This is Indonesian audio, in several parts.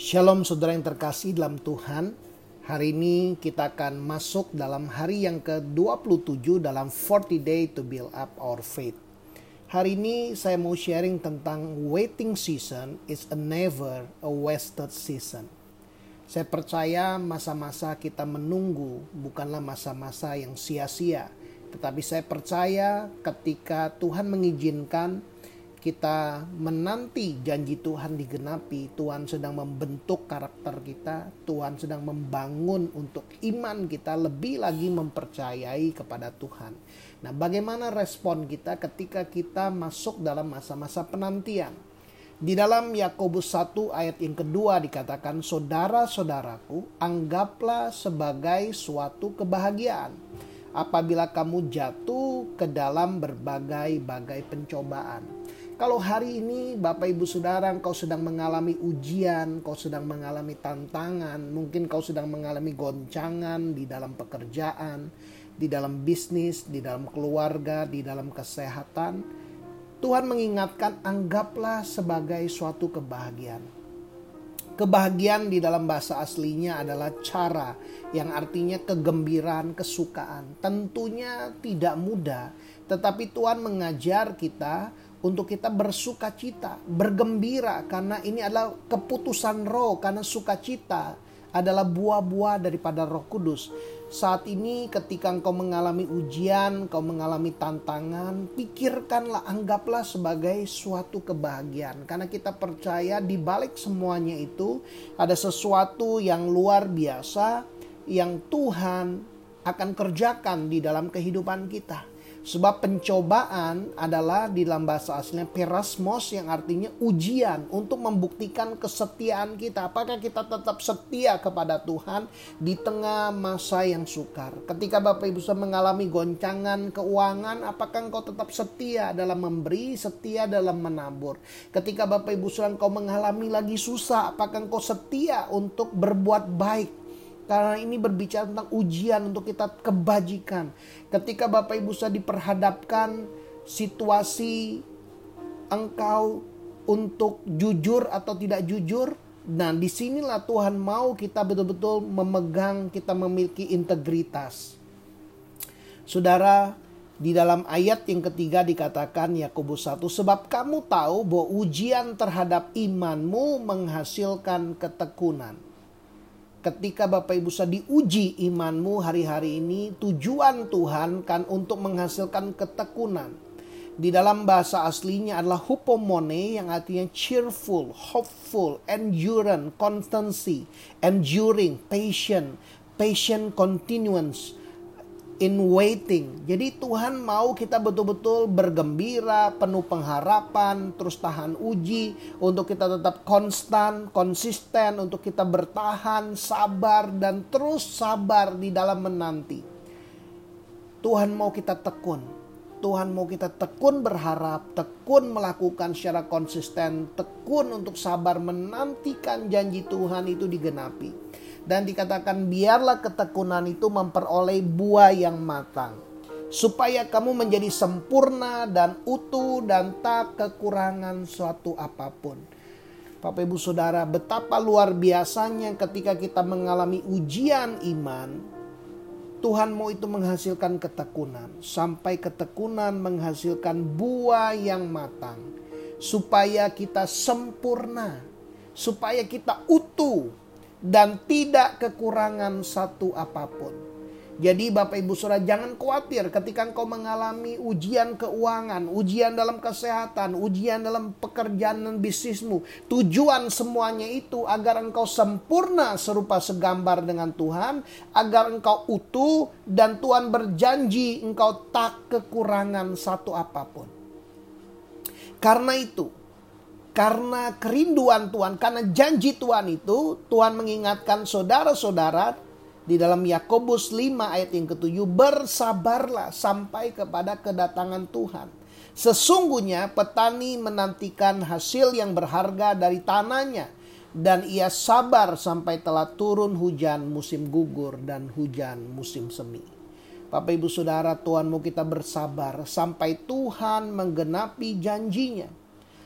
Shalom saudara yang terkasih dalam Tuhan. Hari ini kita akan masuk dalam hari yang ke-27 dalam 40 day to build up our faith. Hari ini saya mau sharing tentang waiting season is a never a wasted season. Saya percaya masa-masa kita menunggu bukanlah masa-masa yang sia-sia. Tetapi saya percaya ketika Tuhan mengizinkan kita menanti janji Tuhan digenapi, Tuhan sedang membentuk karakter kita, Tuhan sedang membangun untuk iman kita lebih lagi mempercayai kepada Tuhan. Nah, bagaimana respon kita ketika kita masuk dalam masa-masa penantian? Di dalam Yakobus 1 ayat yang kedua dikatakan, "Saudara-saudaraku, anggaplah sebagai suatu kebahagiaan apabila kamu jatuh ke dalam berbagai-bagai pencobaan." Kalau hari ini Bapak Ibu Saudara engkau sedang mengalami ujian, kau sedang mengalami tantangan, mungkin kau sedang mengalami goncangan di dalam pekerjaan, di dalam bisnis, di dalam keluarga, di dalam kesehatan, Tuhan mengingatkan anggaplah sebagai suatu kebahagiaan. Kebahagiaan di dalam bahasa aslinya adalah cara yang artinya kegembiraan, kesukaan. Tentunya tidak mudah, tetapi Tuhan mengajar kita untuk kita bersuka cita, bergembira karena ini adalah keputusan roh karena sukacita adalah buah-buah daripada Roh Kudus. Saat ini ketika engkau mengalami ujian, engkau mengalami tantangan, pikirkanlah, anggaplah sebagai suatu kebahagiaan. Karena kita percaya di balik semuanya itu ada sesuatu yang luar biasa yang Tuhan akan kerjakan di dalam kehidupan kita. Sebab pencobaan adalah di dalam bahasa aslinya perasmos yang artinya ujian untuk membuktikan kesetiaan kita. Apakah kita tetap setia kepada Tuhan di tengah masa yang sukar. Ketika Bapak Ibu sudah mengalami goncangan keuangan, apakah engkau tetap setia dalam memberi, setia dalam menabur. Ketika Bapak Ibu sudah engkau mengalami lagi susah, apakah engkau setia untuk berbuat baik karena ini berbicara tentang ujian untuk kita kebajikan. Ketika Bapak Ibu sudah diperhadapkan situasi engkau untuk jujur atau tidak jujur, nah di sinilah Tuhan mau kita betul-betul memegang, kita memiliki integritas. Saudara, di dalam ayat yang ketiga dikatakan Yakobus 1 sebab kamu tahu bahwa ujian terhadap imanmu menghasilkan ketekunan ketika Bapak Ibu sudah diuji imanmu hari-hari ini, tujuan Tuhan kan untuk menghasilkan ketekunan. Di dalam bahasa aslinya adalah hupomone yang artinya cheerful, hopeful, endurance, constancy, enduring, patient, patient continuance, in waiting. Jadi Tuhan mau kita betul-betul bergembira, penuh pengharapan, terus tahan uji, untuk kita tetap konstan, konsisten, untuk kita bertahan, sabar, dan terus sabar di dalam menanti. Tuhan mau kita tekun. Tuhan mau kita tekun berharap, tekun melakukan secara konsisten, tekun untuk sabar menantikan janji Tuhan itu digenapi dan dikatakan biarlah ketekunan itu memperoleh buah yang matang supaya kamu menjadi sempurna dan utuh dan tak kekurangan suatu apa pun. Bapak Ibu Saudara, betapa luar biasanya ketika kita mengalami ujian iman, Tuhan mau itu menghasilkan ketekunan, sampai ketekunan menghasilkan buah yang matang, supaya kita sempurna, supaya kita utuh, dan tidak kekurangan satu apa pun. Jadi Bapak Ibu Saudara jangan khawatir ketika engkau mengalami ujian keuangan, ujian dalam kesehatan, ujian dalam pekerjaan dan bisnismu. Tujuan semuanya itu agar engkau sempurna serupa segambar dengan Tuhan, agar engkau utuh dan Tuhan berjanji engkau tak kekurangan satu apa pun. Karena itu, karena kerinduan Tuhan, karena janji Tuhan itu, Tuhan mengingatkan saudara-saudara di dalam Yakobus 5 ayat yang ketujuh, bersabarlah sampai kepada kedatangan Tuhan. Sesungguhnya petani menantikan hasil yang berharga dari tanahnya dan ia sabar sampai telah turun hujan musim gugur dan hujan musim semi. Bapak Ibu Saudara Tuhan mau kita bersabar sampai Tuhan menggenapi janjinya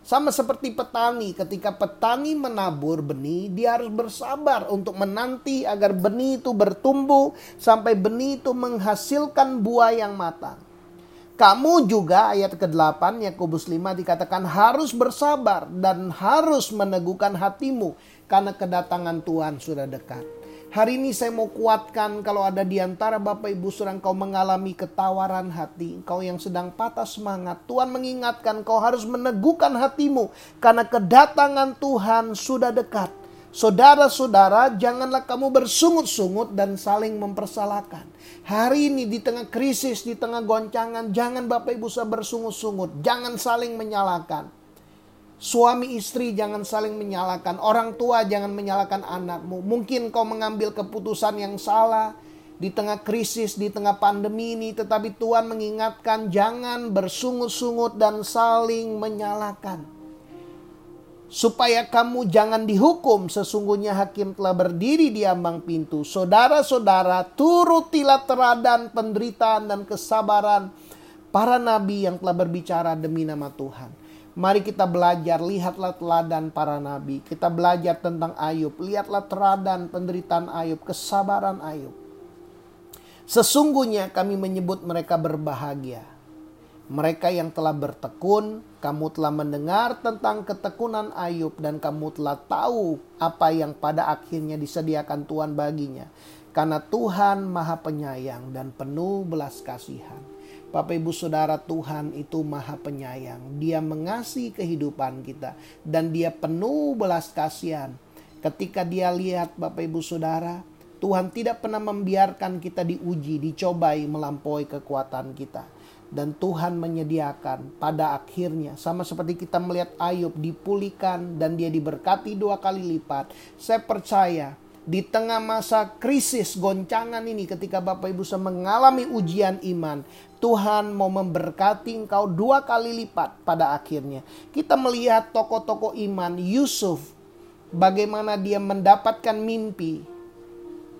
Sama seperti petani, ketika petani menabur benih, dia harus bersabar untuk menanti agar benih itu bertumbuh sampai benih itu menghasilkan buah yang matang. Kamu juga ayat ke-8 Yakobus 5 dikatakan harus bersabar dan harus meneguhkan hatimu karena kedatangan Tuhan sudah dekat. Hari ini saya mau kuatkan kalau ada di antara Bapak Ibu Saudara kau mengalami ketawaran hati, kau yang sedang patah semangat, Tuhan mengingatkan kau harus meneguhkan hatimu karena kedatangan Tuhan sudah dekat. Saudara-saudara, janganlah kamu bersungut-sungut dan saling mempersalahkan. Hari ini di tengah krisis, di tengah goncangan, jangan Bapak Ibu saya bersungut-sungut, jangan saling menyalahkan. Suami istri jangan saling menyalahkan, orang tua jangan menyalahkan anakmu. Mungkin kau mengambil keputusan yang salah di tengah krisis, di tengah pandemi ini, tetapi Tuhan mengingatkan jangan bersungut-sungut dan saling menyalahkan. Supaya kamu jangan dihukum, sesungguhnya hakim telah berdiri di ambang pintu. Saudara-saudara, turutilah teladan penderitaan dan kesabaran para nabi yang telah berbicara demi nama Tuhan. Mari kita belajar, lihatlah teladan para nabi. Kita belajar tentang Ayub, lihatlah teladan penderitaan Ayub, kesabaran Ayub. Sesungguhnya kami menyebut mereka berbahagia. Mereka yang telah bertekun, kamu telah mendengar tentang ketekunan Ayub dan kamu telah tahu apa yang pada akhirnya disediakan Tuhan baginya. Karena Tuhan maha penyayang dan penuh belas kasihan. Bapak Ibu Saudara Tuhan itu maha penyayang. Dia mengasihi kehidupan kita. Dan dia penuh belas kasihan. Ketika dia lihat Bapak Ibu Saudara. Tuhan tidak pernah membiarkan kita diuji, dicobai melampaui kekuatan kita. Dan Tuhan menyediakan pada akhirnya sama seperti kita melihat Ayub dipulihkan dan dia diberkati dua kali lipat. Saya percaya di tengah masa krisis goncangan ini ketika Bapak Ibu saya mengalami ujian iman, Tuhan mau memberkati engkau dua kali lipat pada akhirnya. Kita melihat tokoh-tokoh iman Yusuf bagaimana dia mendapatkan mimpi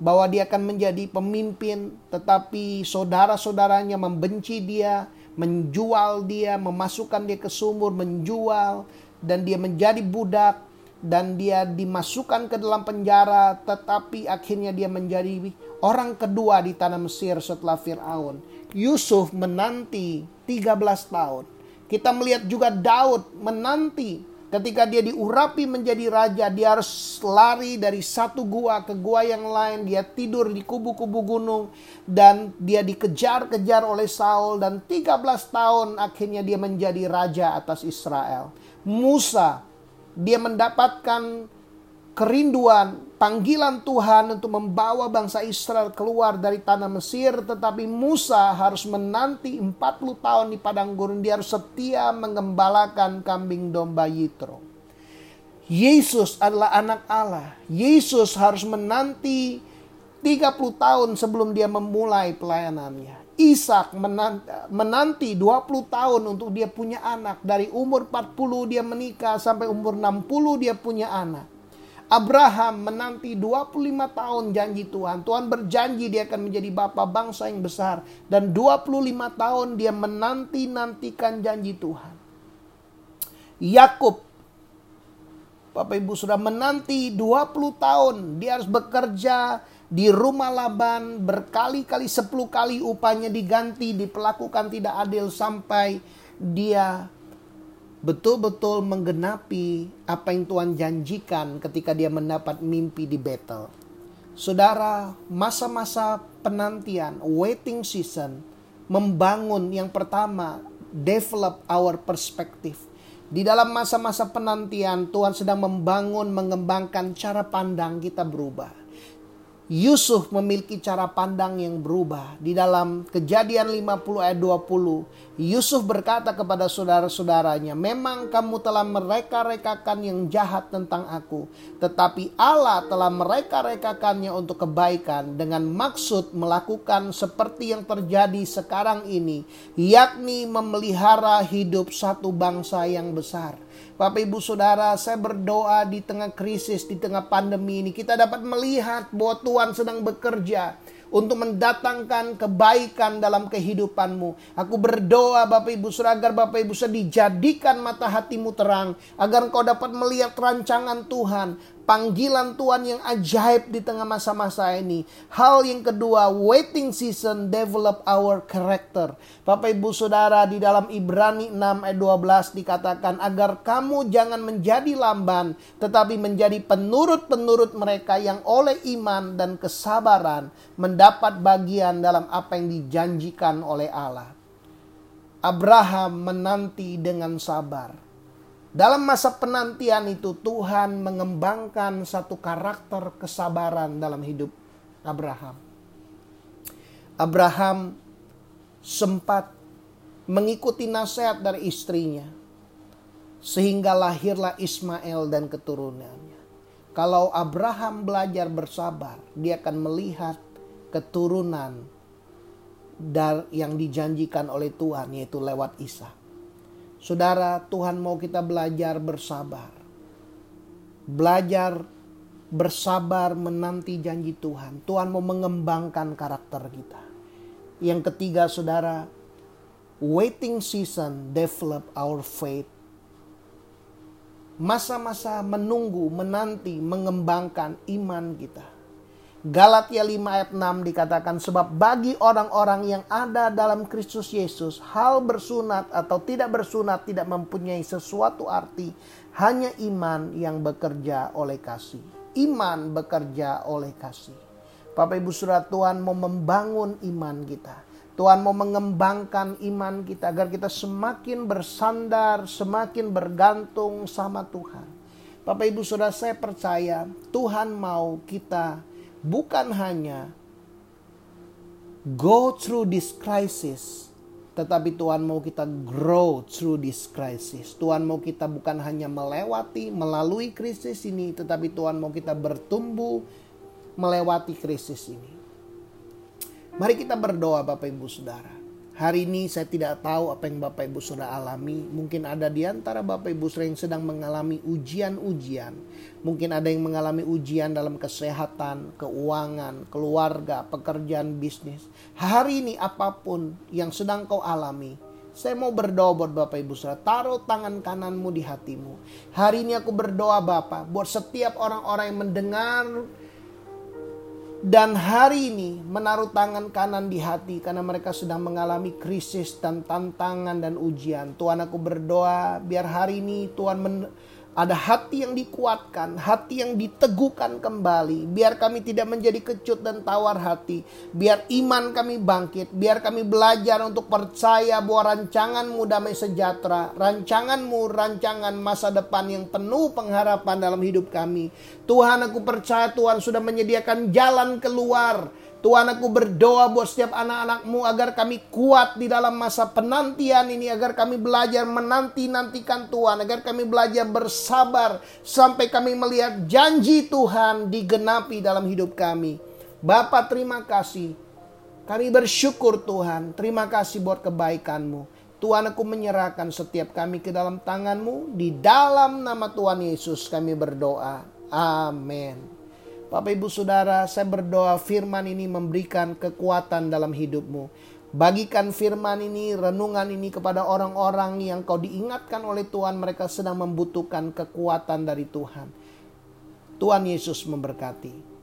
bahwa dia akan menjadi pemimpin tetapi saudara-saudaranya membenci dia, menjual dia, memasukkan dia ke sumur, menjual dan dia menjadi budak dan dia dimasukkan ke dalam penjara tetapi akhirnya dia menjadi orang kedua di tanah Mesir setelah Firaun. Yusuf menanti 13 tahun. Kita melihat juga Daud menanti ketika dia diurapi menjadi raja, dia harus lari dari satu gua ke gua yang lain, dia tidur di kubu-kubu gunung dan dia dikejar-kejar oleh Saul dan 13 tahun akhirnya dia menjadi raja atas Israel. Musa dia mendapatkan kerinduan, panggilan Tuhan untuk membawa bangsa Israel keluar dari tanah Mesir. Tetapi Musa harus menanti 40 tahun di padang gurun. Dia harus setia mengembalakan kambing domba Yitro. Yesus adalah anak Allah. Yesus harus menanti 30 tahun sebelum dia memulai pelayanannya. Ishak menanti 20 tahun untuk dia punya anak. Dari umur 40 dia menikah sampai umur 60 dia punya anak. Abraham menanti 25 tahun janji Tuhan. Tuhan berjanji dia akan menjadi bapa bangsa yang besar. Dan 25 tahun dia menanti-nantikan janji Tuhan. Yakub Bapak Ibu sudah menanti 20 tahun. Dia harus bekerja di rumah Laban berkali-kali sepuluh kali upahnya diganti diperlakukan tidak adil sampai dia betul-betul menggenapi apa yang Tuhan janjikan ketika dia mendapat mimpi di Betel. Saudara, masa-masa penantian, waiting season, membangun yang pertama, develop our perspective. Di dalam masa-masa penantian, Tuhan sedang membangun, mengembangkan cara pandang kita berubah Yusuf memiliki cara pandang yang berubah. Di dalam kejadian 50 ayat 20, Yusuf berkata kepada saudara-saudaranya, Memang kamu telah mereka-rekakan yang jahat tentang aku. Tetapi Allah telah mereka-rekakannya untuk kebaikan dengan maksud melakukan seperti yang terjadi sekarang ini. Yakni memelihara hidup satu bangsa yang besar. Bapak Ibu Saudara, saya berdoa di tengah krisis, di tengah pandemi ini kita dapat melihat bahwa Tuhan sedang bekerja untuk mendatangkan kebaikan dalam kehidupanmu. Aku berdoa Bapak Ibu Saudara agar Bapak Ibu Saudara dijadikan mata hatimu terang agar engkau dapat melihat rancangan Tuhan, panggilan Tuhan yang ajaib di tengah masa-masa ini. Hal yang kedua, waiting season develop our character. Bapak Ibu Saudara di dalam Ibrani 6 ayat 12 dikatakan agar kamu jangan menjadi lamban tetapi menjadi penurut-penurut mereka yang oleh iman dan kesabaran mendapat bagian dalam apa yang dijanjikan oleh Allah. Abraham menanti dengan sabar dalam masa penantian itu Tuhan mengembangkan satu karakter kesabaran dalam hidup Abraham. Abraham sempat mengikuti nasihat dari istrinya sehingga lahirlah Ismail dan keturunannya. Kalau Abraham belajar bersabar, dia akan melihat keturunan yang dijanjikan oleh Tuhan yaitu lewat Isa. Saudara, Tuhan mau kita belajar bersabar. Belajar bersabar menanti janji Tuhan. Tuhan mau mengembangkan karakter kita. Yang ketiga, saudara, waiting season develop our faith. Masa-masa menunggu, menanti, mengembangkan iman kita. Galatia 5 ayat 6 dikatakan sebab bagi orang-orang yang ada dalam Kristus Yesus hal bersunat atau tidak bersunat tidak mempunyai sesuatu arti hanya iman yang bekerja oleh kasih. Iman bekerja oleh kasih. Bapak Ibu Saudara Tuhan mau membangun iman kita. Tuhan mau mengembangkan iman kita agar kita semakin bersandar, semakin bergantung sama Tuhan. Bapak Ibu Saudara saya percaya Tuhan mau kita bukan hanya go through this crisis, tetapi Tuhan mau kita grow through this crisis. Tuhan mau kita bukan hanya melewati, melalui krisis ini, tetapi Tuhan mau kita bertumbuh melewati krisis ini. Mari kita berdoa Bapak Ibu Saudara. Hari ini saya tidak tahu apa yang Bapak Ibu Saudara alami. Mungkin ada di antara Bapak Ibu Saudara yang sedang mengalami ujian-ujian. Mungkin ada yang mengalami ujian dalam kesehatan, keuangan, keluarga, pekerjaan, bisnis. Hari ini apa pun yang sedang kau alami, saya mau berdoa buat Bapak Ibu Saudara. Taruh tangan kananmu di hatimu. Hari ini aku berdoa Bapak buat setiap orang-orang yang mendengar dan hari ini menaruh tangan kanan di hati karena mereka sedang mengalami krisis dan tantangan dan ujian. Tuhan aku berdoa biar hari ini Tuhan men ada hati yang dikuatkan, hati yang diteguhkan kembali. Biar kami tidak menjadi kecut dan tawar hati. Biar iman kami bangkit. Biar kami belajar untuk percaya bahwa rancanganmu damai sejahtera. Rancanganmu rancangan masa depan yang penuh pengharapan dalam hidup kami. Tuhan aku percaya Tuhan sudah menyediakan jalan keluar Tuhan aku berdoa buat setiap anak-anakmu agar kami kuat di dalam masa penantian ini. Agar kami belajar menanti-nantikan Tuhan. Agar kami belajar bersabar sampai kami melihat janji Tuhan digenapi dalam hidup kami. Bapak terima kasih. Kami bersyukur Tuhan. Terima kasih buat kebaikanmu. Tuhan aku menyerahkan setiap kami ke dalam tanganmu. Di dalam nama Tuhan Yesus kami berdoa. Amin. Bapak Ibu Saudara, saya berdoa firman ini memberikan kekuatan dalam hidupmu. Bagikan firman ini, renungan ini kepada orang-orang yang kau diingatkan oleh Tuhan mereka sedang membutuhkan kekuatan dari Tuhan. Tuhan Yesus memberkati.